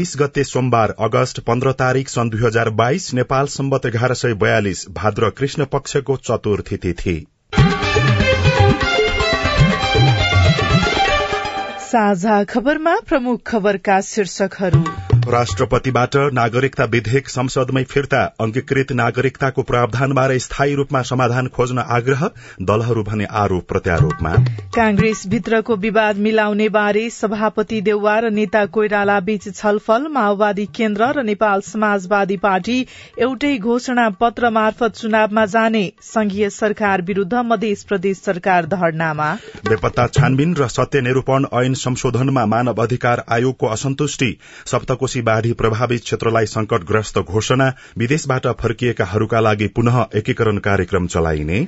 तीस गते सोमबार अगस्त पन्ध्र तारीक सन् दुई हजार बाइस नेपाल सम्बत एघार सय बयालिस भाद्र कृष्ण पक्षको चतुर्थी तिथि साझा खबरमा प्रमुख खबरका शीर्षकहरू। राष्ट्रपतिबाट नागरिकता विधेयक संसदमै फिर्ता अंगीकृत नागरिकताको प्रावधानबारे स्थायी रूपमा समाधान खोज्न आग्रह दलहरू भने आरोप प्रत्यारोपमा। कांग्रेस भित्रको विवाद मिलाउने बारे सभापति देउवा र नेता कोइराला बीच छलफल माओवादी केन्द्र र नेपाल समाजवादी पार्टी एउटै घोषणा पत्र मार्फत चुनावमा जाने संघीय सरकार विरूद्ध मध्य प्रदेश सरकार धरनामा। बेपत्ता छानबिन र सत्य निरूपण ऐन संशोधनमा मानव अधिकार आयोगको असन्तुष्टि सप्तकोशी बाढ़ी प्रभावित क्षेत्रलाई संकटग्रस्त घोषणा विदेशबाट फर्किएकाहरूका लागि पुनः एकीकरण कार्यक्रम चलाइने।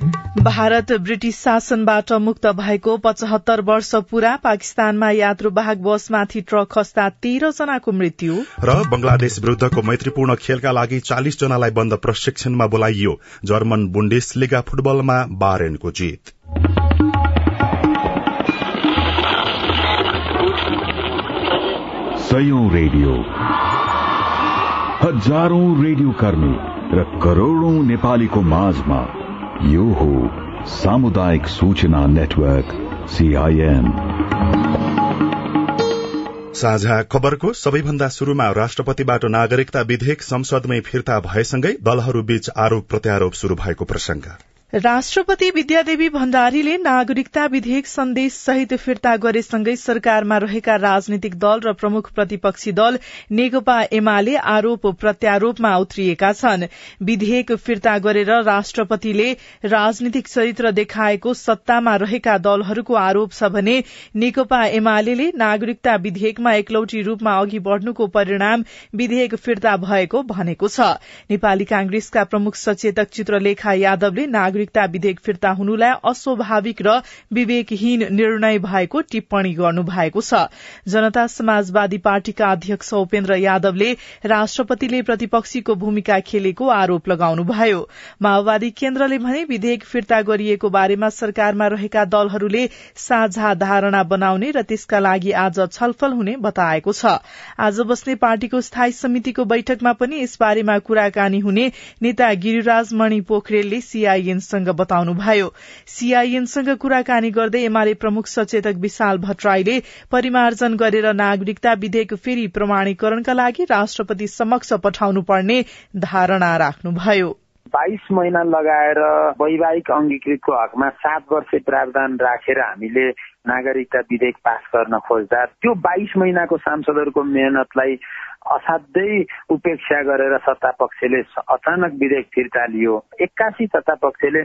भारत ब्रिटिश शासनबाट मुक्त भएको पचहत्तर वर्ष पूरा पाकिस्तानमा यात्रुवाहक बसमाथि ट्रक खस्दा तेह्र जनाको मृत्यु। र बंगलादेश विरूद्धको मैत्रीपूर्ण खेलका लागि चालिस जनालाई बन्द प्रशिक्षणमा बोलाइयो। जर्मन बुण्डेस लिगा फुटबलमा बारेनको जित। सयौं रेडियो। हजारौं रेडियो कर्मी र करोड़ौं नेपालीको माझमा यो हो सामुदायिक सूचना नेटवर्क सीआईएन साझा खबरको सबैभन्दा शुरूमा राष्ट्रपतिबाट नागरिकता विधेयक संसदमै फिर्ता भएसँगै दलहरूबीच आरोप प्रत्यारोप शुरू भएको प्रसंग राष्ट्रपति विद्यादेवी भण्डारीले नागरिकता विधेयक सन्देश सहित फिर्ता गरेसँगै सरकारमा रहेका राजनीतिक दल र प्रमुख प्रतिपक्षी दल नेकपा एमाले आरोप प्रत्यारोपमा उत्रिएका छन्। विधेयक फिर्ता गरेर राष्ट्रपतिले राजनीतिक चरित्र देखाएको सत्तामा रहेका दलहरूको आरोप छ भने नेकपा एमाले नागरिकता विधेयकमा एकलौटी रूपमा अघि बढ़नुको परिणाम विधेयक फिर्ता भएको भनेको छ। नेपाली कांग्रेसका प्रमुख सचेतक चित्रलेखा यादवले नागरिक नागरिकता विधेयक फिर्ता हुनुलाई अस्वाभाविक र विवेकहीन निर्णय भएको टिप्पणी गर्नु भएको छ। जनता समाजवादी पार्टीका अध्यक्ष उपेन्द्र यादवले राष्ट्रपतिले प्रतिपक्षीको भूमिका खेलेको आरोप लगाउनुभयो। माओवादी केन्द्रले भने विधेयक फिर्ता गरिएको बारेमा सरकारमा रहेका दलहरूले साझा धारणा बनाउने र त्यसका लागि आज छलफल हुने बताएको छ। आज बस्ने पार्टीको स्थायी समितिको बैठकमा पनि यसबारेमा कुराकानी हुने नेता गिरिराज मणि पोखरेलले सीआईएन सँग बताउनुभयो। सीआईएनसँग कुराकानी गर्दै एमाले प्रमुख सचेतक विशाल भट्टराईले परिमार्जन गरेर नागरिकता विधेयक फेरि प्रमाणीकरणका लागि राष्ट्रपति समक्ष पठाउनु पर्ने धारणा राख्नुभयो। बाइस महिना लगाएर वैवाहिक अंगीकृतको हकमा सात वर्ष प्रावधान राखेर हामीले नागरिकता विधेयक पास गर्न खोज्दा त्यो बाइस महिनाको सांसदहरूको मेहनतलाई असाध्यै उपेक्षा गरेर सत्ता पक्षले अचानक विधेयक फिर्ता लियो। एक्कासी सत्ता पक्षले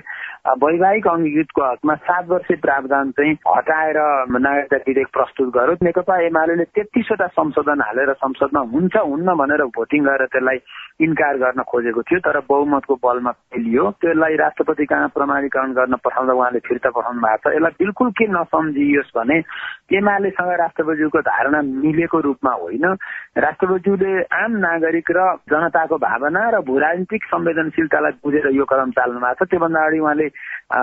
वैवाहिक अंगीकृतको हकमा सात वर्ष प्रावधान चाहिँ हटाएर नागरिकता विधेयक प्रस्तुत गर्यो नेकपा एमाले तेत्तिसवटा संशोधन हालेर संसदमा हुन्छ हुन्न भनेर भोटिङ गरेर त्यसलाई इन्कार गर्न खोजेको थियो तर बहुमतको बलमा फेलियो। त्यसलाई राष्ट्रपति कहाँ प्रमाणीकरण गर्न पठाउँदा उहाँले फिर्ता पठाउनु भएको छ। यसलाई बिल्कुल के नसम्झियोस् भने एमालेसँग राष्ट्रपतिको धारणा मिलेको रूपमा होइन। राष्ट्रपतिले आम नागरिक र जनताको भावना र भू राजनीतिक संवेदनशीलतालाई बुझेर यो कदम चाल्नु भएको छ। त्योभन्दा अगाडि उहाँले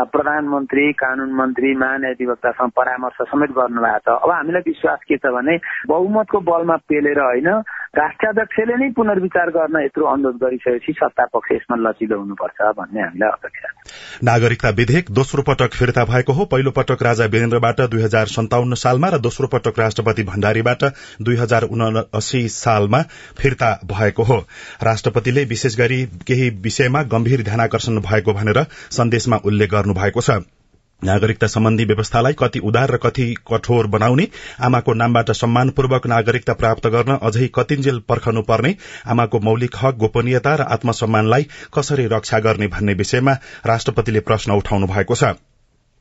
प्रधानमन्त्री कानून मन्त्री महाधिवक्तासँग परामर्श समेत गर्नुभएको छ। अब हामीलाई विश्वास के छ भने बहुमतको बलमा पेलेर होइन राष्ट्राध्यक्षले नै पुनर्विचार गर्न यत्रो अनुरोध गरिसकेपछि सत्ता पक्ष यसमा लचिलो हुनुपर्छ भन्ने हामीलाई अपेक्षा नागरिकता विधेयक दोस्रो पटक फिर्ता भएको हो। पहिलो पटक राजा वीरेन्द्रबाट दुई हजार सन्ताउन्न सालमा र दोस्रो पटक राष्ट्रपति भण्डारीबाट दुई हजार उनासी सालमा फिर्ता भएको हो। राष्ट्रपतिले विशेष गरी केही विषयमा गम्भीर ध्यानकर्षण भएको भनेर सन्देशमा उल्लेख गर्नु भएको छ। नागरिकता सम्बन्धी व्यवस्थालाई कति उदार र कति कठोर बनाउने आमाको नामबाट सम्मानपूर्वक नागरिकता प्राप्त गर्न अझै कतिन्जेल पर्खनु पर्ने आमाको मौलिक हक गोपनीयता र आत्मसम्मानलाई कसरी रक्षा गर्ने भन्ने विषयमा राष्ट्रपतिले प्रश्न उठाउनु भएको छ।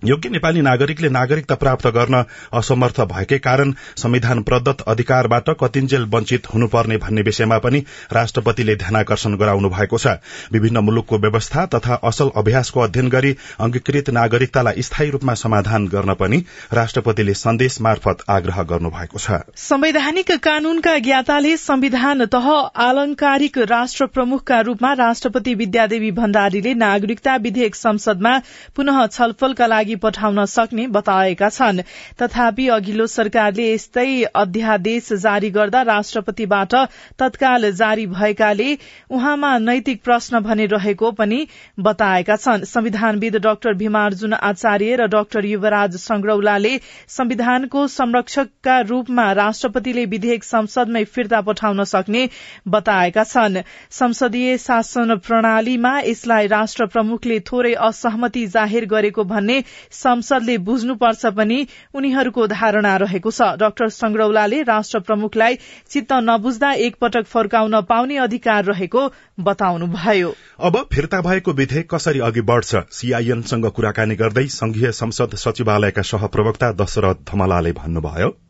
योग्य नेपाली नागरिकले नागरिकता प्राप्त गर्न असमर्थ भएकै कारण संविधान प्रदत्त अधिकारबाट कतिन्जेल वञ्चित हुनुपर्ने भन्ने विषयमा पनि राष्ट्रपतिले ध्यानकर्षण गराउनु भएको छ। विभिन्न मुलुकको व्यवस्था तथा असल अभ्यासको अध्ययन गरी अंगीकृत नागरिकतालाई स्थायी रूपमा समाधान गर्न पनि राष्ट्रपतिले सन्देश मार्फत आग्रह गर्नु भएको छ। संवैधानिक कानूनका ज्ञाताले संविधान तह आलंकारिक राष्ट्र प्रमुखका रूपमा राष्ट्रपति विद्यादेवी भण्डारीले नागरिकता विधेयक संसदमा पुनः छलफलका लागि पठाउन सक्ने बताएका छन्। तथापि अघिल्लो सरकारले यस्तै अध्यादेश जारी गर्दा राष्ट्रपतिबाट तत्काल जारी भएकाले उहाँमा नैतिक प्रश्न भने रहेको पनि बताएका छन्। संविधानविद डाक्टर भीमार्जुन आचार्य र डाक्टर युवराज संग्रौलाले संविधानको संरक्षकका रूपमा राष्ट्रपतिले विधेयक संसदमै फिर्ता पठाउन सक्ने बताएका छन्। संसदीय शासन प्रणालीमा यसलाई राष्ट्र प्रमुखले थोरै असहमति जाहेर गरेको भन्ने संसदले बुझ्नुपर्छ पनि उनीहरूको धारणा रहेको छ। डाक्टर संग्रौलाले राष्ट्र प्रमुखलाई चित्त नबुझ्दा एकपटक फर्काउन पाउने अधिकार रहेको बताउनुभयो। अब फिर्ता भएको विधेयक कसरी अघि बढ़छ? सीआईएनसँग कुराकानी गर्दै संघीय संसद सचिवालयका सहप्रवक्ता दशरथ धमलाले भन्नुभयो।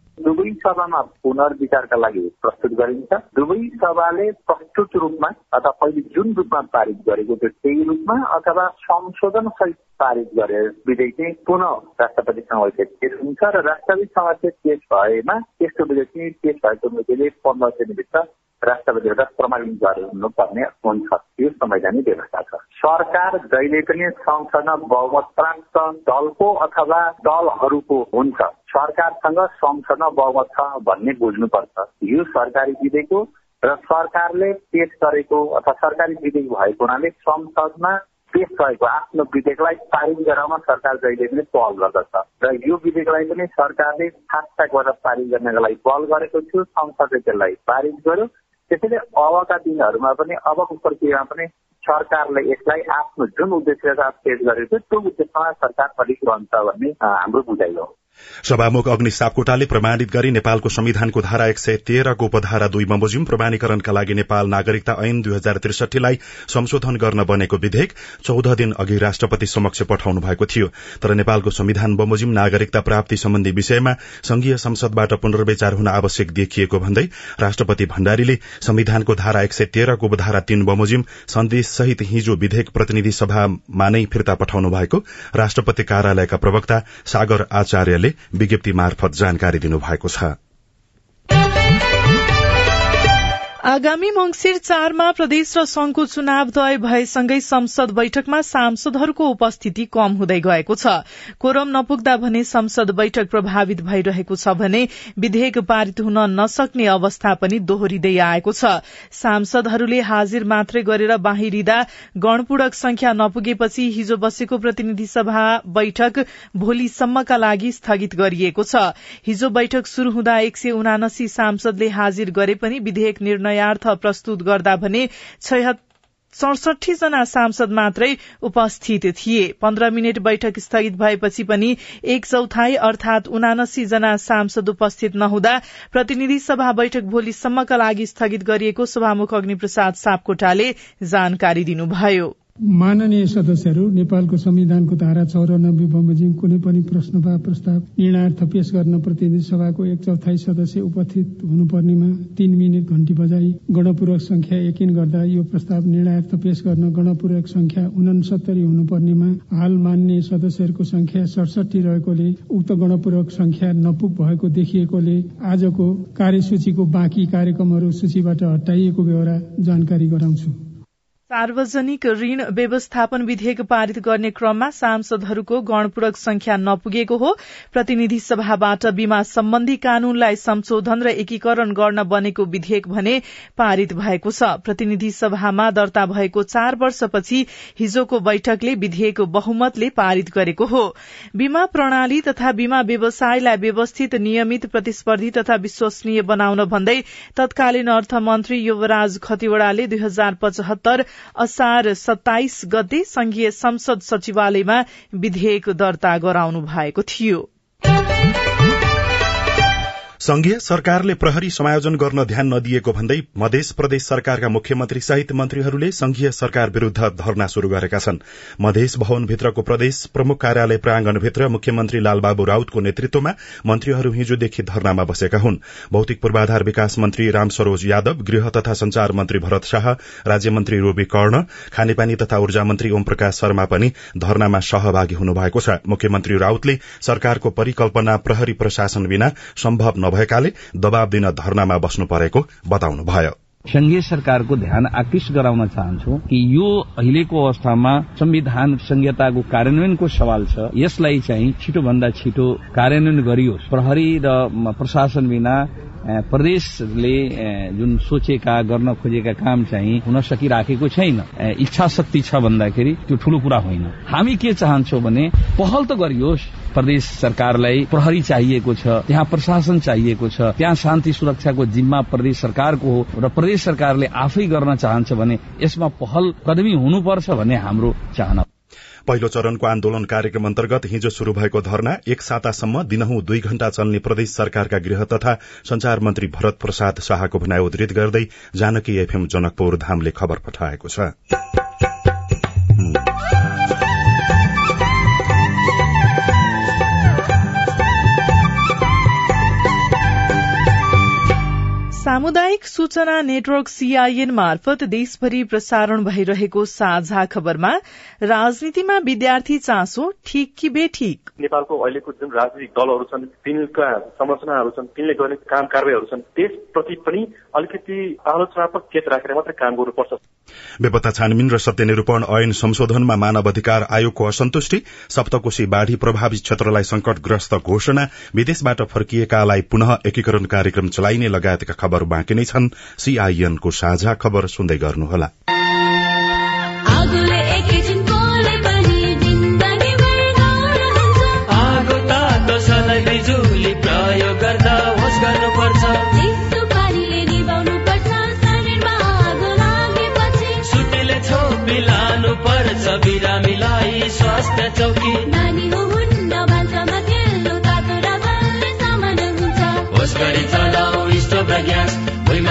सभामा पुनर्विचारका लागि प्रस्तुत गरिन्छ। दुवै सभाले प्रस्तुत रूपमा अथवा पहिले जुन रूपमा पारित गरेको थियो त्यही रूपमा अथवा संशोधन सहित पारित गरेर विधेयक चाहिँ पुनः राष्ट्रपति समक्ष पेश हुन्छ र राष्ट्रपति समक्ष पेश भएमा त्यस्तो विधेयक चाहिँ पेश भएको मितिले पन्ध्र दिनभित्र राष्ट्रपतिबाट प्रमाणित गर्नुपर्ने हुन्छ यो संवैधानिक व्यवस्था छ। सरकार जहिले पनि संसदमा बहुमत प्राप्त दलको अथवा दलहरूको हुन्छ। सरकारसँग संसदमा बहुमत छ भन्ने बुझ्नुपर्छ। यो सरकारी विधेयक हो र सरकारले पेश गरेको अथवा सरकारी विधेयक भएको हुनाले संसदमा पेश भएको आफ्नो विधेयकलाई पारित गराउन सरकार जहिले पनि पहल गर्दछ। र यो विधेयकलाई पनि सरकारले फास्ट ट्र्याकबाट पारित गर्नका लागि पहल गरेको थियो। संसदले त्यसलाई पारित गर्यो। त्यसैले अबका दिनहरूमा पनि अबको प्रक्रियामा पनि सरकारले यसलाई आफ्नो जुन उद्देश्यका साथ पेश गरेको थियो त्यो उद्देश्यमा सरकार अलिक रहन्छ भन्ने हाम्रो बुझाइ हो। सभामुख अग्नि सापकोटाले प्रमाणित गरी नेपालको संविधानको धारा एक सय तेह्रको उपधारा दुई बमोजिम प्रमाणीकरणका लागि नेपाल नागरिकता ऐन दुई हजार त्रिसठीलाई संशोधन गर्न बनेको विधेयक चौध दिन अघि राष्ट्रपति समक्ष पठाउनु भएको थियो। तर नेपालको संविधान बमोजिम नागरिकता प्राप्ति सम्बन्धी विषयमा संघीय संसदबाट पुनर्विचार हुन आवश्यक देखिएको भन्दै राष्ट्रपति भण्डारीले संविधानको धारा एक सय तेह्रको उपधारा तीन बमोजिम सन्देश सहित हिजो विधेयक प्रतिनिधि सभामा नै फिर्ता पठाउनु भएको राष्ट्रपति कार्यालयका प्रवक्ता सागर आचार्यले विज्ञप्ति मार्फत जानकारी दिनुभएको छ। आगामी मंगिर चारमा प्रदेश र संघको चुनाव तय भएसँगै संसद बैठकमा सांसदहरूको उपस्थिति कम हुँदै गएको छ। कोरम नपुग्दा भने संसद बैठक प्रभावित भइरहेको छ भने विधेयक पारित हुन नसक्ने अवस्था पनि दोहोरिँदै आएको छ। सांसदहरूले हाजिर मात्रै गरेर बाहिरिँदा गणपूरक संख्या नपुगेपछि हिजो बसेको प्रतिनिधि सभा बैठक भोलिसम्मका लागि स्थगित गरिएको छ। हिजो बैठक शुरू हुँदा एक सांसदले हाजिर गरे पनि विधेयक निर्णय नयार्थ प्रस्तुत गर्दा भने सडसठी जना सांसद मात्रै उपस्थित थिए। पन्ध्र मिनट बैठक स्थगित भएपछि पनि एक चौथाई अर्थात उनासी जना सांसद उपस्थित नहुँदा प्रतिनिधि सभा बैठक भोलिसम्मका लागि स्थगित गरिएको सभामुख अग्निप्रसाद सापकोटाले जानकारी दिनुभयो। माननीय सदस्यहरू नेपालको संविधानको धारा चौरानब्बे बमोजिम कुनै पनि प्रश्न वा प्रस्ताव निर्णयार्थ पेश गर्न प्रतिनिधि सभाको एक चौथाई सदस्य उपस्थित हुनुपर्नेमा तीन मिनट घण्टी बजाई गणपूर्वक संख्या यकिन गर्दा यो प्रस्ताव निर्णयार्थ पेश गर्न गणपूर्वक संख्या उनसत्तरी हुनुपर्नेमा हाल मान्य सदस्यहरूको संख्या सडसठी रहेकोले उक्त गणपूर्वक संख्या नपुग भएको देखिएकोले आजको कार्यसूचीको बाँकी कार्यक्रमहरू सूचीबाट हटाइएको बेहोरा जानकारी गराउँछु। सार्वजनिक ऋण व्यवस्थापन विधेयक पारित गर्ने क्रममा सांसदहरूको गणपूरक संख्या नपुगेको हो। प्रतिनिधि सभाबाट बीमा सम्बन्धी कानूनलाई संशोधन र एकीकरण गर्न बनेको विधेयक भने पारित भएको छ। प्रतिनिधि सभामा दर्ता भएको चार वर्षपछि हिजोको बैठकले विधेयक बहुमतले पारित गरेको हो। बीमा प्रणाली तथा बीमा व्यवसायलाई व्यवस्थित नियमित प्रतिस्पर्धी तथा विश्वसनीय बनाउन भन्दै तत्कालीन अर्थमन्त्री युवराज खतिवड़ाले दुई हजार पचहत्तर असार सत्ताइस गते संघीय संसद सचिवालयमा विधेयक दर्ता गराउनु भएको थियो। संघीय सरकारले प्रहरी समायोजन गर्न ध्यान नदिएको भन्दै मध्य प्रदेश सरकारका मुख्यमन्त्री सहित मन्त्रीहरूले संघीय सरकार विरूद्ध धरना शुरू गरेका छन्। मधेस भवनभित्रको प्रदेश प्रमुख कार्यालय प्रांगणभित्र मुख्यमन्त्री लालबाबु राउतको नेतृत्वमा मन्त्रीहरू हिजोदेखि धरनामा बसेका हुन्। भौतिक पूर्वाधार विकास मन्त्री राम सरोज यादव गृह तथा संचार मन्त्री भरत शाह राज्यमन्त्री रोबी कर्ण खानेपानी तथा ऊर्जा मन्त्री ओम प्रकाश शर्मा पनि धरनामा सहभागी हुनुभएको छ। मुख्यमन्त्री राउतले सरकारको परिकल्पना प्रहरी प्रशासन बिना सम्भव नभएकाले दबाव दिन धरनामा बस्नु परेको बताउनुभयो। संघीय सरकारको ध्यान आकृष्ट गराउन चाहन्छु कि यो अहिलेको अवस्थामा संविधान संहिताको कार्यान्वयनको सवाल छ। यसलाई चाहिँ छिटोभन्दा छिटो कार्यान्वयन गरियोस्। प्रहरी र प्रशासन बिना प्रदेशले जुन सोचेका गर्न खोजेका काम चाहिँ हुन सकिराखेको छैन। इच्छा शक्ति छ भन्दाखेरि त्यो ठूलो कुरा होइन। हामी के चाहन्छौ भने पहल त गरियोस्। प्रदेश सरकारलाई प्रहरी चाहिएको छ त्यहाँ प्रशासन चाहिएको छ त्यहाँ शान्ति सुरक्षाको जिम्मा प्रदेश सरकारको हो र प्रदेश सरकारले आफै गर्न चाहन्छ भने यसमा पहल कदमी हुनुपर्छ भन्ने हाम्रो चाहना पहिलो चरणको आन्दोलन कार्यक्रम अन्तर्गत हिजो शुरू भएको धरना एक सातासम्म दिनहुँ दुई घण्टा चल्ने प्रदेश सरकारका गृह तथा संचार मन्त्री भरत प्रसाद शाहको भनाई उद्धृत गर्दै जानकी एफएम जनकपुर धामले खबर पठाएको छ। सामुदायिक सूचना नेटवर्क सीआईएन मार्फत देशभरि प्रसारण भइरहेको साझा खबरमा राजनीतिमा विद्यार्थी चासो ठिक कि बेठिक? नेपालको अहिलेको जुन राजनीतिक दलहरू छन् तिनका संरचनाहरू छन् तिनले गर्ने काम कारवाहीहरू छन् त्यसप्रति पनि अलिकति आलोचनात्मक चेत राखेर मात्रै काम गर्नुपर्छ। बेपत्ता छानबिन र सत्य निरूपण ऐन संशोधनमा मानव अधिकार आयोगको असन्तुष्टि सप्तकोशी बाढ़ी प्रभावित क्षेत्रलाई संकटग्रस्त घोषणा विदेशबाट फर्किएकालाई पुनः एकीकरण कार्यक्रम चलाइने लगायतका खबर बाँकी नै छन् सीआईएनको साझा खबर सुन्दै गर्नुहोला। प्रयोग गर्दा होस् गर्नुपर्छ। पर्छ बिरामीलाई स्वास्थ्य चौकी नानी हुन्न भान्सामा खेल्नु तातो र बलले सामान हुन्छ। होस् गरी चलाउ स्टोभ र ग्यास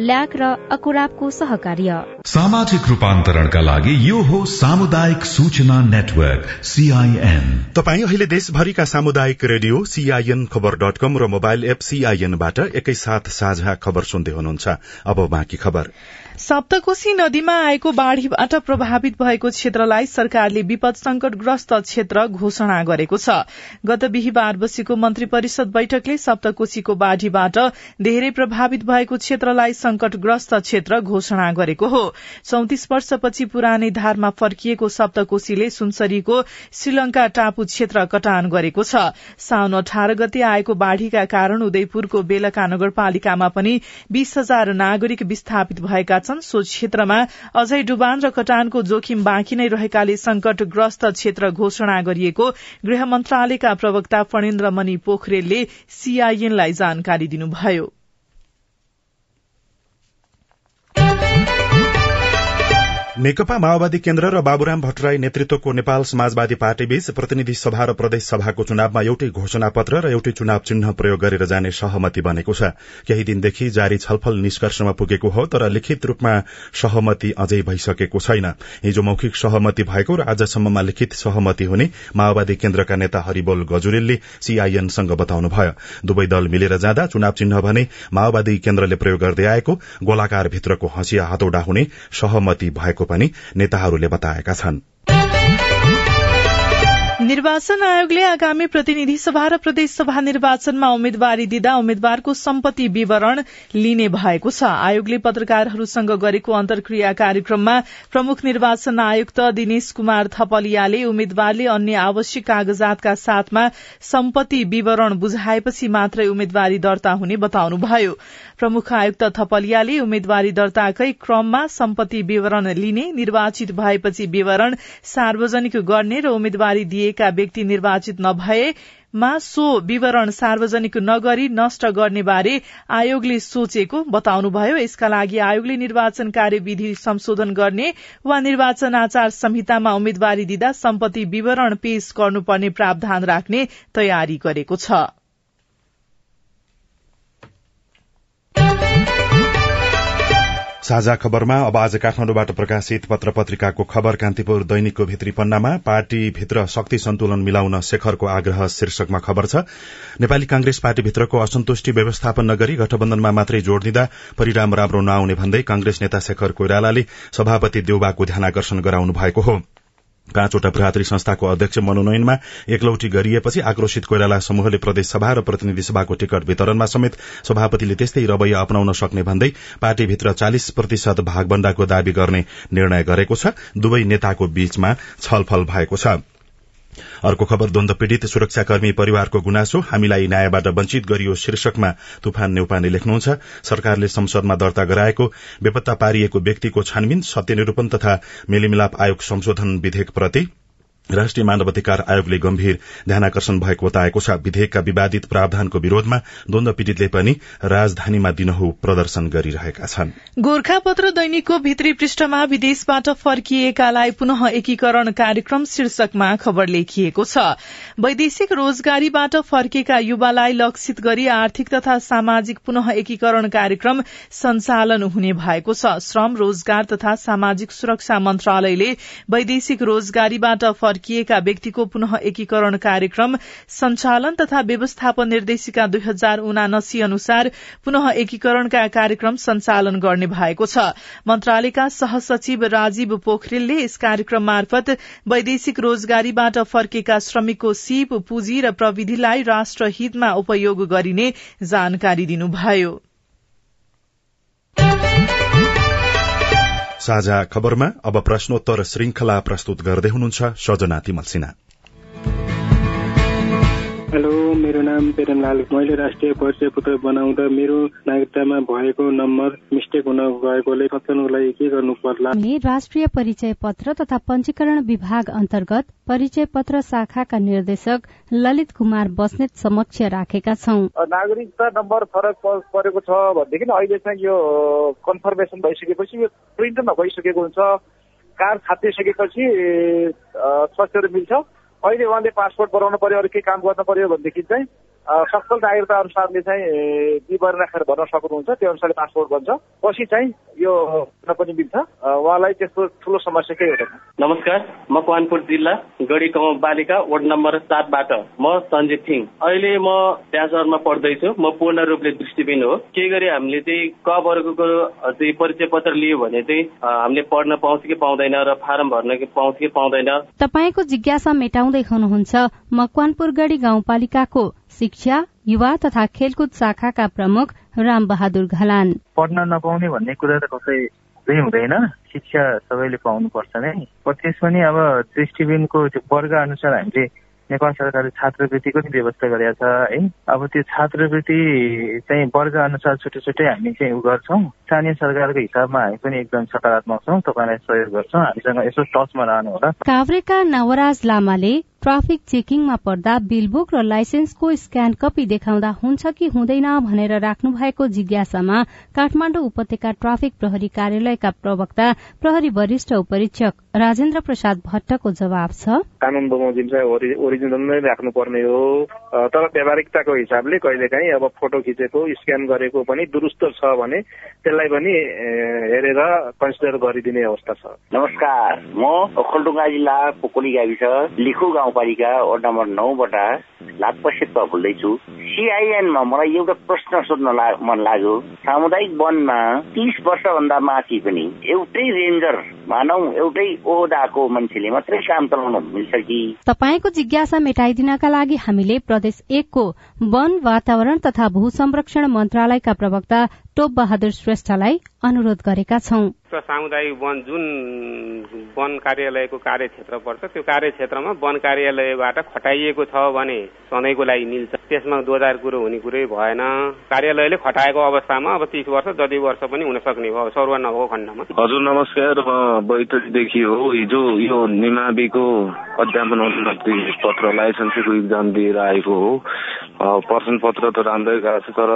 ल्याक र अकुराबको सहकार्य। सामाजिक रूपान्तरणका लागि यो हो सामुदायिक सूचना नेटवर्क सीआईएन तपाईँ अहिले देशभरिका सामुदायिक radio CIN Khabar dot com र मोबाइल एप सीआईएनबाट एकैसाथ साझा खबर सुन्दै हुनुहुन्छ। अब बाँकी खबर। सप्तकोशी नदीमा आएको बाढ़ीबाट प्रभावित भएको क्षेत्रलाई सरकारले विपद संकटग्रस्त क्षेत्र घोषणा गरेको छ। गत बिहिबार बसेको मन्त्री परिषद बैठकले सप्तकोशीको बाढ़ीबाट धेरै प्रभावित भएको क्षेत्रलाई संकटग्रस्त क्षेत्र घोषणा गरेको हो। चौतिस वर्षपछि पुरानै धारमा फर्किएको सप्तकोशीले सुनसरीको श्रीलंका टापु क्षेत्र कटान गरेको छ। साउन अठार गते आएको बाढ़ीका कारण उदयपुरको बेलका नगरपालिकामा पनि बीस हजार नागरिक विस्थापित भएका छन्। सो क्षेत्रमा अझै डुबान र कटानको जोखिम बाँकी नै रहेकाले संकटग्रस्त क्षेत्र घोषणा गरिएको गृह मन्त्रालयका प्रवक्ता फणेन्द्र मणि पोखरेलले सीआईएनलाई जानकारी दिनुभयो। नेकपा माओवादी केन्द्र र बाबुराम भट्टराई नेतृत्वको नेपाल समाजवादी पार्टीबीच प्रतिनिधि सभा र प्रदेश सभाको चुनावमा एउटै घोषणा पत्र र एउटै चुनाव चिन्ह प्रयोग गरेर जाने सहमति बनेको छ। केही दिनदेखि जारी छलफल निष्कर्षमा पुगेको हो तर लिखित रूपमा सहमति अझै भइसकेको छैन। हिजो मौखिक सहमति भएको र आजसम्ममा लिखित सहमति हुने माओवादी केन्द्रका नेता हरिबोल गजुरेलले सीआईएनसँग बताउनुभयो। दुवै दल मिलेर जाँदा चुनाव चिन्ह भने माओवादी केन्द्रले प्रयोग गर्दै आएको गोलाकार भित्रको हँसिया हतौडा हुने सहमति भएको पनि नेताहरूले बताएका छन्। निर्वाचन आयोगले आगामी प्रतिनिधि सभा र प्रदेश सभा निर्वाचनमा उम्मेद्वारी दिँदा उम्मेद्वारको सम्पत्ति विवरण लिने भएको छ। आयोगले पत्रकारहरूसँग गरेको अन्तर्क्रिया कार्यक्रममा प्रमुख निर्वाचन आयुक्त दिनेश कुमार थपलियाले उम्मेद्वारले अन्य आवश्यक कागजातका साथमा सम्पत्ति विवरण बुझाएपछि मात्रै उम्मेद्वारी दर्ता हुने बताउनुभयो। प्रमुख आयुक्त थपलियाले उम्मेद्वारी दर्ताकै क्रममा सम्पत्ति विवरण लिने निर्वाचित भएपछि विवरण सार्वजनिक गर्ने र उम्मेद्वारी दिएका व्यक्ति निर्वाचित नभएमा सो विवरण सार्वजनिक नगरी नष्ट गर्ने बारे आयोगले सोचेको बताउनुभयो। यसका लागि आयोगले निर्वाचन कार्यविधि संशोधन गर्ने वा निर्वाचन आचार संहितामा उम्मेद्वारी दिँदा सम्पत्ति विवरण पेश गर्नुपर्ने प्रावधान राख्ने तयारी गरेको छ। साझा खबरमा अब आज काठमाडौँबाट प्रकाशित पत्र पत्रिकाको खबर कान्तिपुर दैनिकको भित्री पन्नामा पार्टीभित्र शक्ति सन्तुलन मिलाउन शेखरको आग्रह शीर्षकमा खबर छ। नेपाली कांग्रेस पार्टीभित्रको असन्तुष्टि व्यवस्थापन नगरी गठबन्धनमा मात्रै जोड़ दिँदा परिणाम राम्रो नआउने भन्दै कांग्रेस नेता शेखर कोइरालाले सभापति देउबाको ध्यानकर्षण गराउनु भएको हो। पाँचवटा भ्रातृ संस्थाको अध्यक्ष मनोनयनमा एकलौटी गरिएपछि आक्रोशित कोइराला समूहले प्रदेश सभा र प्रतिनिधि सभाको टिकट वितरणमा समेत सभापतिले त्यस्तै रवैया अपनाउन सक्ने भन्दै पार्टीभित्र चालिस प्रतिशत भागभण्डाको दावी गर्ने निर्णय गरेको छ। दुवै नेताको बीचमा छलफल भएको छ। अर्को खबर द्वन्द पीड़ित सुरक्षाकर्मी परिवारको गुनासो हामीलाई न्यायबाट वञ्चित गरियो शीर्षकमा तुफान नेउपाने लेख्नुहुन्छ। सरकारले संसदमा दर्ता गराएको बेपत्ता पारिएको व्यक्तिको छानबिन सत्यनिरूपण तथा मेलिमिलाप आयोग संशोधन विधेयकप्रति राष्ट्रिय मानवाधिकार आयोगले गम्भीर ध्यानकर्षण भएको बताएको छ। विधेयकका विवादित प्रावधानको विरोधमा द्वन्द पीड़ितले पनि राजधानीमा दिनहु प्रदर्शन गरिरहेका छन्। गोर्खापत्र दैनिकको भित्री पृष्ठमा विदेशबाट फर्किएकालाई पुनः एकीकरण कार्यक्रम शीर्षकमा खबर लेखिएको छ। वैदेशिक रोजगारीबाट फर्केका युवालाई लक्षित गरी आर्थिक तथा सामाजिक पुनः एकीकरण कार्यक्रम सञ्चालन हुने भएको छ। श्रम रोजगार तथा सामाजिक सुरक्षा मन्त्रालयले वैदेशिक रोजगारीबाट फर्किएका व्यक्तिको पुनः एकीकरण कार्यक्रम संचालन तथा व्यवस्थापन निर्देशिका दुई हजार उनासी अनुसार पुनः एकीकरणका कार्यक्रम सञ्चालन गर्ने भएको छ। मन्त्रालयका सहसचिव राजीव पोखरेलले यस कार्यक्रम मार्फत वैदेशिक रोजगारीबाट फर्केका श्रमिकको सीप पुँजी र प्रविधिलाई राष्ट्रहितमा उपयोग गरिने जानकारी दिनुभयो। साझा खबरमा अब प्रश्नोत्तर श्रृंखला प्रस्तुत गर्दै हुनुहुन्छ सजना तिमल सिन्हा। हेलो मेरो नाम प्रेमलाल मैले राष्ट्रिय परिचय पत्र बनाउँदा मेरो नागरिकतामा भएको नम्बर मिस्टेक हुन गएकोले सच्याउनको लागि के गर्नु पर्ला राष्ट्रिय परिचय पत्र तथा पञ्चीकरण विभाग अन्तर्गत परिचय पत्र शाखाका निर्देशक ललित कुमार बस्नेत समक्ष राखेका छौं। नागरिकता नम्बर फरक परेको छ भनेदेखि अहिले चाहिँ यो कन्फर्मेसन भइसकेपछि यो प्रिन्ट नभइसकेको हुन्छ। कार्ड छापिसकेपछि स्वास्थ्यहरू मिल्छ। अहिले उहाँले पासपोर्ट बनाउनु पर्यो अरू केही काम गर्नु पर्यो भनेदेखि चाहिँ सफल नागरिकता अनुसारले चाहिँ विवरण राखेर भर्न सक्नुहुन्छ त्यो अनुसारले पासपोर्ट बन्छ। पछि चाहिँ यो पनि मिल्छ। उहाँलाई त्यस्तो ठुलो समस्या केही हुँदैन। नमस्कार म कवानपुर जिल्ला गढी गाउँ बालिका वार्ड नम्बर सातबाट। म सञ्जित थिङ। अहिले म त्यहाँ पढ्दैछु। म पूर्ण रूपले दृष्टिबिन हो। के गरी हामीले चाहिँ क वर्गको चाहिँ परिचय पत्र लियो भने चाहिँ हामीले पढ्न पाउँछ कि पाउँदैन र फारम भर्न पाउँछ कि पाउँदैन? तपाईँको जिज्ञासा मेटाउँदै हुनुहुन्छ। मकवानपुर गढी गाउँपालिकाको शिक्षा युवा तथा खेलकुद शाखाका प्रमुख राम बहादुर घलान। पढ्न नपाउने भन्ने कुरा त कसै हुँदैन। शिक्षा सबैले पाउनुपर्छ नै। त्यस पनि अब दृष्टिबिनको वर्ग अनुसार हामीले नेपाल सरकारले छात्रवृत्तिको नि व्यवस्था गरेका छ है। अब त्यो छात्रवृत्ति चाहिँ वर्ग अनुसार छुट्टै छुट्टै हामी चाहिँ उ गर्छौँ। स्थानीय सरकारको हिसाबमा हामी पनि एकदम सकारात्मक छौँ। तपाईँलाई सहयोग गर्छौँ। हामीसँग यसो टचमा रहनु होला काभ्रेका नवराज लामाले ट्राफिक चेकिङमा पर्दा बिलबुक र लाइसेन्सको स्क्यान कपी देखाउँदा हुन्छ कि हुँदैन भनेर राख्नु भएको जिज्ञासामा काठमाडौँ उपत्यका ट्राफिक प्रहरी कार्यालयका प्रवक्ता प्रहरी वरिष्ठ उपरीक्षक राजेन्द्र प्रसाद भट्टको जवाब छ। कानून बमोजिम चाहिँ ओरिजिनल नै राख्नुपर्ने हो। तर व्यावहारिकताको हिसाबले कहिलेकाहीँ अब फोटो खिचेको स्क्यान गरेको पनि दुरुस्त छ भने त्यसलाई पनि हेरेर कन्सिडर गरिदिने अवस्था छ। नमस्कार म ओखलडुङ्गा जिल्ला पोकोली गाविस लिखु गाउँ गाउँपालिका वार्ड नम्बर नौबाट शेर्पा बोल्दैछु। सिआइएनमा मलाई एउटा प्रश्न सोध्न मन लाग्यो। सामुदायिक वनमा तिस वर्षभन्दा माथि पनि एउटै रेन्जर मानौ एउटै ओहदाको मान्छेले मात्रै काम चलाउन मिल्छ कि? तपाईँको जिज्ञासा मेटाइदिनका लागि हामीले प्रदेश एकको वन वातावरण तथा भू संरक्षण मन्त्रालयका प्रवक्ता टोप बहादुर श्रेष्ठलाई अनुरोध गरेका छौं। सामुदायिक वन जुन वन कार्यालयको कार्यक्षेत्र पर्छ त्यो कार्यक्षेत्रमा वन कार्यालयबाट खटाइएको छ भने सधैँको लागि मिल्छ। त्यसमा दोधार कुरो हुने कुरै भएन। कार्यालयले खटाएको अवस्थामा अब तिस वर्ष जति वर्ष पनि हुन सक्ने भयो। सरुवा नभएको खण्डमा। हजुर नमस्कार। म बैतडीदेखि हो। हिजो यो निमाविको अध्यापन अनुमति पत्र लाइसेन्सको इक्जाम दिएर आएको हो। प्रश्न पत्र त राम्रै गएको छ तर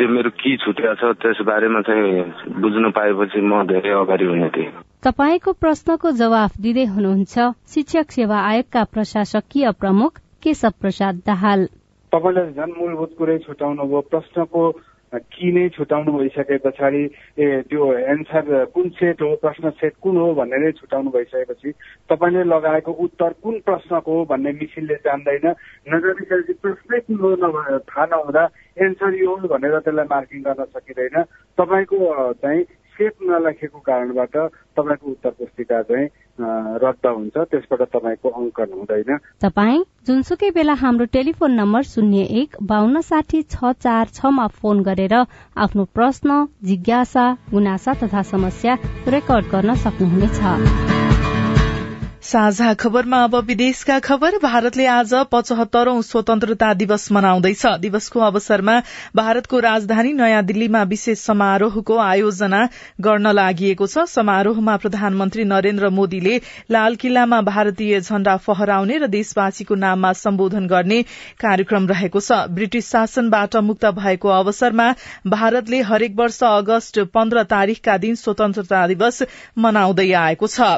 त्यो मेरो के छुट्या छ त्यस बारेमा चाहिँ बुझ्न पाएपछि म धेरै अगाडि हुने थिएँ। तपाईँको प्रश्नको जवाफ दिँदै हुनुहुन्छ शिक्षक सेवा आयोगका प्रशासकीय प्रमुख केशव प्रसाद दाहाल। तपाईँले झन् मूलभूत कुरै छुटाउनु भयो। प्रश्नको कि नै छुटाउनु भइसके पछाडि ए त्यो एन्सर कुन सेट हो प्रश्न सेट कुन हो भन्ने नै छुटाउनु भइसकेपछि तपाईँले लगाएको उत्तर कुन प्रश्नको हो भन्ने मिसिनले जान्दैन। नजानिसकेपछि प्रश्नै कुन हो नभए थाहा नहुँदा एन्सर यो हो भनेर त्यसलाई मार्किङ गर्न सकिँदैन। तपाईँको चाहिँ सेट नलेखेको कारणबाट तपाईँको उत्तर पुस्तिका चाहिँ रद्द हुन्छ। त्यसबाट तपाईँको अङ्कन हुँदैन। तपाईँ जुनसुकै बेला हाम्रो टेलिफोन नम्बर शून्य एक बान्न साठी छ चार छमा फोन गरेर आफ्नो प्रश्न जिज्ञासा गुनासा तथा समस्या रेकर्ड गर्न सक्नुहुनेछ। साझा खबरमा अब विदेशका खबर। भारतले आज पचहत्तरौं स्वतन्त्रता दिवस मनाउँदैछ। दिवसको अवसरमा भारतको राजधानी नयाँ दिल्लीमा विशेष समारोहको आयोजना गर्न लागि छ। समारोहमा प्रधानमन्त्री नरेन्द्र मोदीले लाल किल्लामा भारतीय झण्डा फहराउने र देशवासीको नाममा सम्बोधन गर्ने कार्यक्रम रहेको छ। ब्रिटिश शासनबाट मुक्त भएको अवसरमा भारतले हरेक वर्ष अगस्त पन्ध्र तारीकका दिन स्वतन्त्रता दिवस मनाउँदै आएको छ।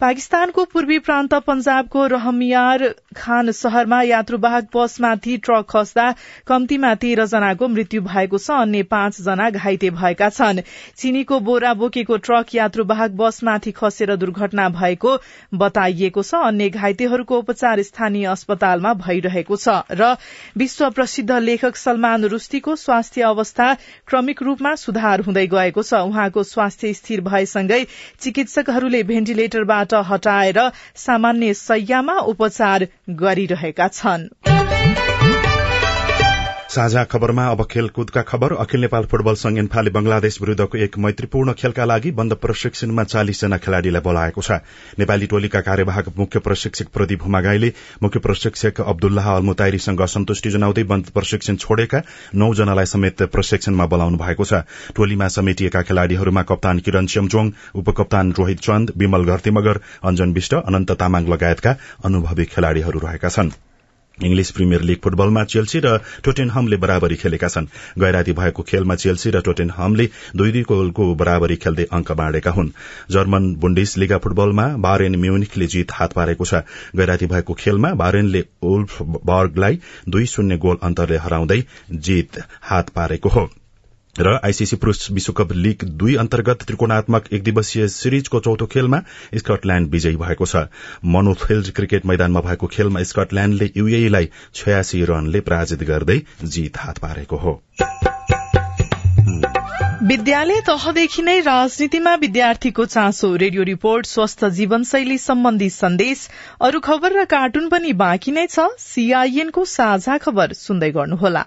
पाकिस्तानको पूर्वी प्रान्त पंजाबको रहमियार खान शहरमा यात्रुवाहक बसमाथि ट्रक खस्दा कम्तीमा तेह्र जनाको मृत्यु भएको छ। अन्य पाँच जना घाइते भएका छन्। चिनीको बोरा बोकेको ट्रक यात्रुवाहक बसमाथि खसेर दुर्घटना भएको बताइएको छ। अन्य घाइतेहरूको उपचार स्थानीय अस्पतालमा भइरहेको छ र विश्व प्रसिद्ध लेखक सलमान रुस्तीको स्वास्थ्य अवस्था क्रमिक रूपमा सुधार हुँदै गएको छ। उहाँको स्वास्थ्य स्थिर भएसँगै चिकित्सकहरूले भेन्टिलेटरबाट हटाएर सामान्य सयमा उपचार गरिरहेका छन्। साझा खबरमा अब खेलकुदका खबर। अखिल नेपाल फुटबल संघ इन्फाले बंगलादेश विरूद्धको एक मैत्रीपूर्ण खेलका लागि बन्द प्रशिक्षणमा चालिसजना खेलाड़ीलाई बोलाएको छ। नेपाली टोलीका कार्यवाहक मुख्य प्रशिक्षक प्रदीप हुमागाईले मुख्य प्रशिक्षक अब्दुल्लाह अल्मुताइरीसँग असन्तुष्टि जनाउँदै बन्द प्रशिक्षण छोडेका नौजनालाई समेत प्रशिक्षणमा बोलाउनु भएको छ। टोलीमा समेटिएका खेलाड़ीहरूमा कप्तान किरण चेम्चोङ उपकप्तान रोहित चन्द विमल घर्तीमगर अञ्जन विष्ट अनन्त तामाङ लगायतका अनुभवी खेलाड़ीहरू रहेका छनृ। इंग्लिश प्रिमियर लीग फुटबलमा चेल्सी र टोटेनहमले बराबरी खेलेका छन्। गैराती भएको खेलमा चेल्सी र टोटेनहमले दुई दुई गोलको बराबरी खेल्दै अंक बाँडेका हुन्। जर्मन बुण्डिस लिगा फुटबलमा बारेन म्युनिकले जीत हात पारेको छ। गैराती भएको खेलमा बारेनले ओल्फबर्गलाई दुई शून्य गोल अन्तरले हराउँदै जीत हात पारेको हो। र आईसीसी पुरूष विश्वकप लीग दुई अन्तर्गत त्रिकोणात्मक एक दिवसीय सिरिजको चौथो खेलमा स्कटल्याण्ड विजयी भएको छ। मनोफिल्ड क्रिकेट मैदानमा भएको खेलमा स्कटल्याण्डले यूएईलाई छयासी रनले पराजित गर्दै जीत हात पारेको हो। विद्यालय तहदेखि नै राजनीतिमा विद्यार्थीको चासो। रेडियो रिपोर्ट स्वस्थ जीवनशैली सम्बन्धी सन्देश। अरू खबर र कार्टुन पनि बाँकी नै छ। सीआईएनको साझा खबर सुन्दै गर्नुहोला।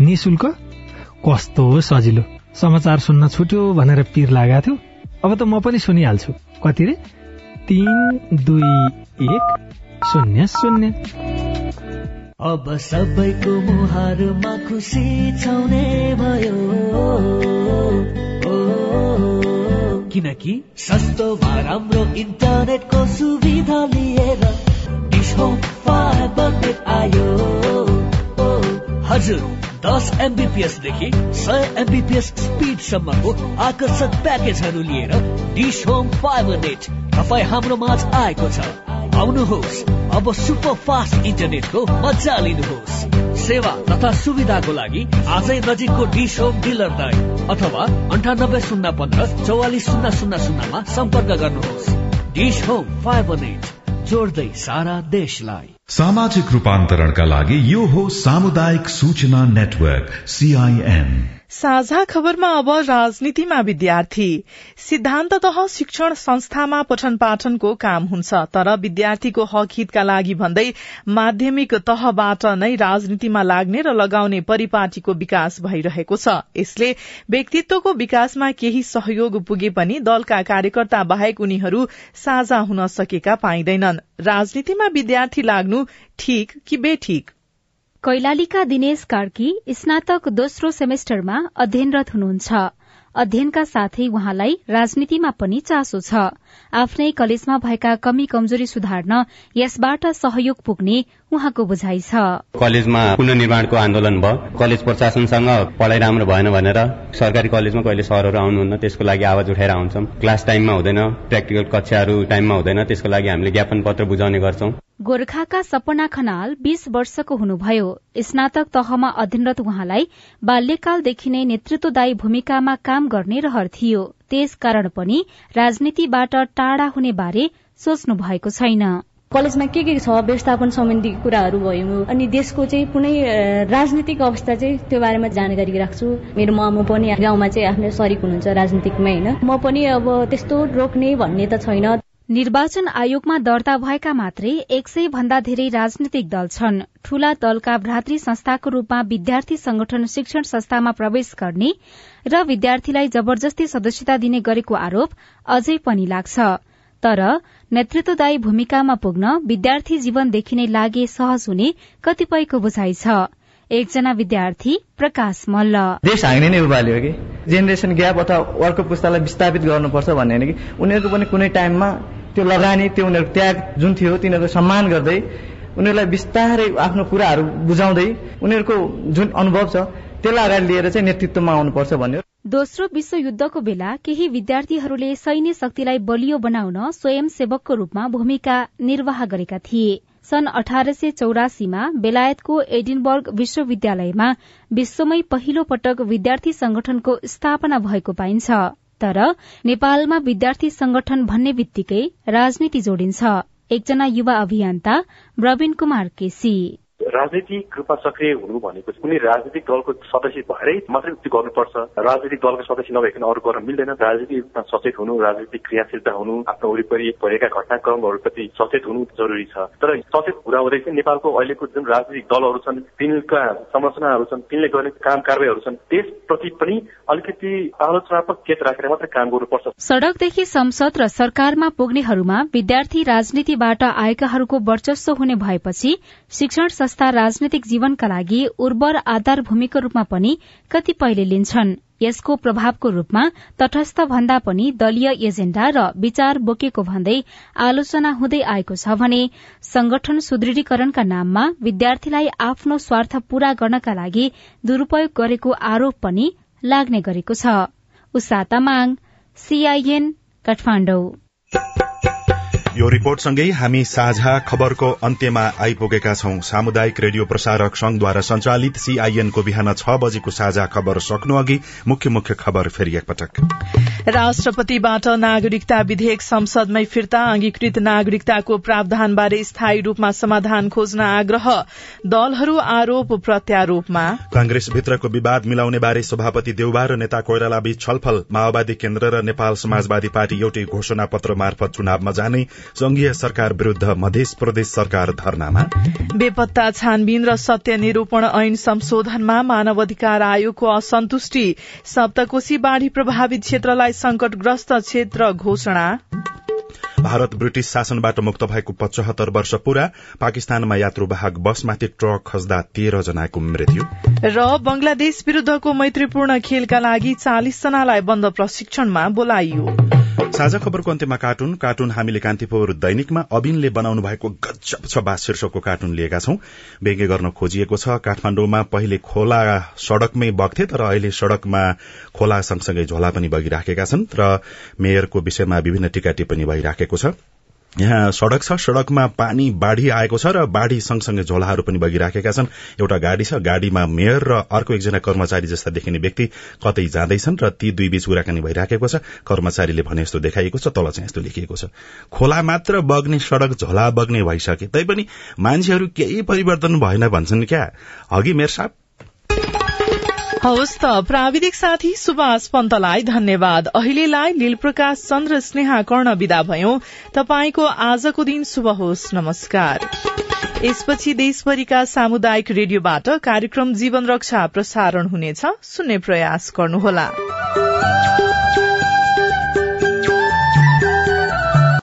निशुल्क कस्तो सजिलो। समाचार सुन्न छुट्यो भनेर पिर लागेको थियो। अब त म पनि सुनिहाल्छु। कति रे? तिन दुई एक शून्य शून्य। अब सबैको मुहारमा खुसी छाउने भयो। किनकि? सस्तो राम्रो इन्टरनेटको सुविधा लिएर फाइबर आयो। हजुर। दस एमबिपिएस देखि सय एमबिपिएस स्पिड सम्मको आकर्षक प्याकेजहरू लिएर डिस होम फाइबर नेट तपाईँ हाम्रो माझ आएको छ। आउनुहोस् अब सुपर फास्ट इन्टरनेटको मजा लिनुहोस्। सेवा तथा सुविधाको लागि आजै नजिकको डिस होम डिलर दाई अथवा अन्ठानब्बे शून्य पन्ध्र चौवालिस शून्य शून्य शून्यमा सम्पर्क गर्नुहोस्। Dish home fibre net. जोड्दै सारा देशलाई। सामाजिक रूपान्तरणका लागि यो हो सामुदायिक सूचना नेटवर्क सीआईएन साझा खबरमा अब राजनीतिमा विद्यार्थी। सिद्धान्ततः शिक्षण संस्थामा पठन पाठनको काम हुन्छ तर विद्यार्थीको हक हितका लागि भन्दै माध्यमिक तहबाट नै राजनीतिमा लाग्ने र लगाउने परिपाटीको विकास भइरहेको छ। यसले व्यक्तित्वको विकासमा केही सहयोग पुगे पनि दलका कार्यकर्ता बाहेक उनीहरू साझा हुन सकेका पाइँदैनन्। राजनीतिमा विद्यार्थी लाग्नु ठिक कि बेठिक? कैलालीका दिनेश कार्की स्नातक दोस्रो सेमेस्टरमा अध्ययनरत हुनुहुन्छ। अध्ययनका साथै उहाँलाई राजनीतिमा पनि चासो छ। आफ्नै कलेजमा भएका कमी कमजोरी सुधार्न यसबाट सहयोग पुग्ने उहाँको बुझाइ छ। कलेजमा पुननिर्माणको आन्दोलन भयो। कलेज प्रशासनसँग पढाइ राम्रो भएन भनेर सरकारी कलेजमा कहिले सरहरू आउनुहुन्न त्यसको लागि आवाज उठाएर आउँछौँ। क्लास टाइममा हुँदैन प्र्याक्टिकल कक्षाहरू टाइममा हुँदैन त्यसको लागि हामीले ज्ञापन पत्र बुझाउने गर्छौं। गोर्खाका सपना खनाल बीस वर्षको हुनुभयो। स्नातक तहमा अध्ययनरत उहाँलाई बाल्यकालदेखि नै नेतृत्वदायी भूमिकामा काम गर्ने रहर थियो। त्यसकारण पनि राजनीतिबाट टाढा हुने बारे सोच्नु भएको छैन। कलेजमा के के छ? व्यवस्थापन सम्बन्धी कुराहरू भयो अनि देशको चाहिँ कुनै राजनीतिक अवस्था चाहिँ त्यो बारेमा जानकारी राख्छु। मेरो मामु पनि गाउँमा चाहिँ आफ्नो सरिक हुनुहुन्छ राजनीतिकमै होइन? म पनि अब त्यस्तो रोक्ने भन्ने त छैन। निर्वाचन आयोगमा दर्ता भएका मात्रै एक सय भन्दा धेरै राजनीतिक दल छन्। ठूला दलका भ्रातृ संस्थाको रूपमा विद्यार्थी संगठन शिक्षण संस्थामा प्रवेश गर्ने र विद्यार्थीलाई जबरजस्ती सदस्यता दिने गरेको आरोप अझै पनि लाग्छ। तर नेतृत्वदायी भूमिकामा पुग्न विद्यार्थी जीवनदेखि नै लागे सहज हुने कतिपयको बुझाइ छ। एकजना विद्यार्थी प्रकाश मल्ल। देश हाँग्ने नै उभाल्यो कि? जेनेरेसन ग्याप अथवा अर्को पुस्तालाई विस्थापित गर्नुपर्छ भन्ने होइन कि? उनीहरूको पनि कुनै टाइममा त्यो लगानी त्यो उनीहरूको त्याग जुन थियो तिनीहरूको सम्मान गर्दै उनीहरूलाई बिस्तारै आफ्नो कुराहरू बुझाउँदै उनीहरूको जुन अनुभव छ त्यसलाई अगाडि लिएर चाहिँ नेतृत्वमा आउनुपर्छ भन्यो दोस्रो विश्वयुद्धको बेला केही विद्यार्थीहरूले सैन्य शक्तिलाई बलियो बनाउन स्वयंसेवकको रूपमा भूमिका निर्वाह गरेका थिए। सन् अठार सय चौरासीमा बेलायतको एडिनबर्ग विश्वविद्यालयमा विश्वमै पहिलो पटक विद्यार्थी संगठनको स्थापना भएको पाइन्छ। तर नेपालमा विद्यार्थी संगठन भन्ने बित्तिकै राजनीति जोडिन्छ। एकजना युवा अभियन्ता प्रवीण कुमार केसी। राजनीतिक रूपमा सक्रिय हुनु भनेको कुनै राजनीतिक दलको सदस्य भएरै मात्रै त्यो गर्नुपर्छ। राजनीतिक दलको सदस्य नभइकन अरू गर्न मिल्दैन। राजनीतिक रूपमा सचेत हुनु राजनीतिक क्रियाशीलता हुनु आफ्नो वरिपरि भएका घटनाक्रमहरूप्रति सचेत हुनु जरुरी छ। तर सचेत हुँदाहुँदै चाहिँ नेपालको अहिलेको जुन राजनीतिक दलहरू छन् तिनका संरचनाहरू छन् तिनले गर्ने काम कारवाहीहरू छन् त्यसप्रति पनि अलिकति आलोचनात्मक केत राखेर मात्रै काम गर्नुपर्छ। सड़कदेखि संसद र सरकारमा पुग्नेहरूमा विद्यार्थी राजनीतिबाट आएकाहरूको वर्चस्व हुने भएपछि शिक्षण संस्था राजनैतिक जीवनका लागि उर्वर आधार भूमिको रूपमा पनि कतिपयले लिन्छन्। यसको प्रभावको रूपमा तटस्थ भन्दा पनि दलीय एजेण्डा र विचार बोकेको भन्दै आलोचना हुँदै आएको छ भने संगठन सुदृढीकरणका नाममा विद्यार्थीलाई आफ्नो स्वार्थ पूरा गर्नका लागि दुरूपयोग गरेको आरोप पनि लाग्ने गरेको छ। यो रिपोर्टसँगै हामी साझा खबरको अन्त्यमा आइपुगेका छौं। सामुदायिक रेडियो प्रसारक संघद्वारा संचालित सीआईएनको बिहान छ बजेको साझा खबर सक्नु अघि मुख्य मुख्य खबर फेरि एकपटक। राष्ट्रपतिबाट नागरिकता विधेयक संसदमै फिर्ता अंगीकृत नागरिकताको प्रावधानबारे स्थायी रूपमा समाधान खोज्न आग्रह दलहरू आरोप प्रत्यारोपमा। कांग्रेसभित्रको विवाद मिलाउने बारे सभापति देउबा र नेता कोइराला बीच छलफल माओवादी केन्द्र र नेपाल समाजवादी पार्टी एउटै घोषणा पत्र मार्फत चुनावमा जाने संघीय सरकार विरूद्ध मध्य प्रदेश सरकार धरनामा। बेपत्ता छानबिन र सत्य निरूपण ऐन संशोधनमा मानव अधिकार आयोगको असन्तुष्टि। सप्तकोशी बाढ़ी प्रभावित क्षेत्रलाई संकटग्रस्त क्षेत्र घोषणा। भारत ब्रिटिश शासनबाट मुक्त भएको पचहत्तर वर्ष पूरा पाकिस्तानमा यात्रुवाहक बसमाथि ट्रक खस्दा तेह्र जनाको मृत्यु। र बंगलादेश विरूद्धको मैत्रीपूर्ण खेलका लागि चालिस जनालाई बन्द प्रशिक्षणमा बोलाइयो। साझा खबरको अन्त्यमा कार्टुन। कार्टुन हामीले कान्तिपुर दैनिकमा अबिनले बनाउनु भएको गजब छ बा शीर्षकको कार्टुन लिएका छौं। व्यङ्ग्य गर्न खोजिएको छ। काठमाण्डुमा पहिले खोला सड़कमै बग्थे तर अहिले सड़कमा खोला सँगसँगै झोला पनि बगिराखेका छन्। र मेयरको विषयमा विभिन्न टीका टिप्पणी भइराखेको छ। यहाँ सड़क छ। सड़कमा पानी बाढ़ी आएको छ र बाढ़ी सँगसँगै झोलाहरू पनि बगिराखेका छन्। एउटा गाड़ी छ। गाड़ीमा मेयर र अर्को एकजना कर्मचारी जस्ता देखिने व्यक्ति कतै जाँदैछन् र ती दुई बीच कुराकानी भइराखेको छ। कर्मचारीले भने यस्तो देखाइएको छ। तल चाहिँ यस्तो लेखिएको छ। खोला मात्र बग्ने सड़क झोला बग्ने भइसके तैपनि मान्छेहरू केही परिवर्तन भएन भन्छन् क्या? हगि मेयर साहब हवस् त। प्राविधिक साथी सुभाष पन्तलाई धन्यवाद। अहिलेलाई लीलप्रकाश चन्द्र स्नेहा कर्ण विदा भयो। तपाईँको आजको दिन शुभ होस्। नमस्कार। यसपछि देशभरिका सामुदायिक रेडियोबाट कार्यक्रम जीवन रक्षा प्रसारण हुनेछ। सुन्ने प्रयास गर्नुहोला।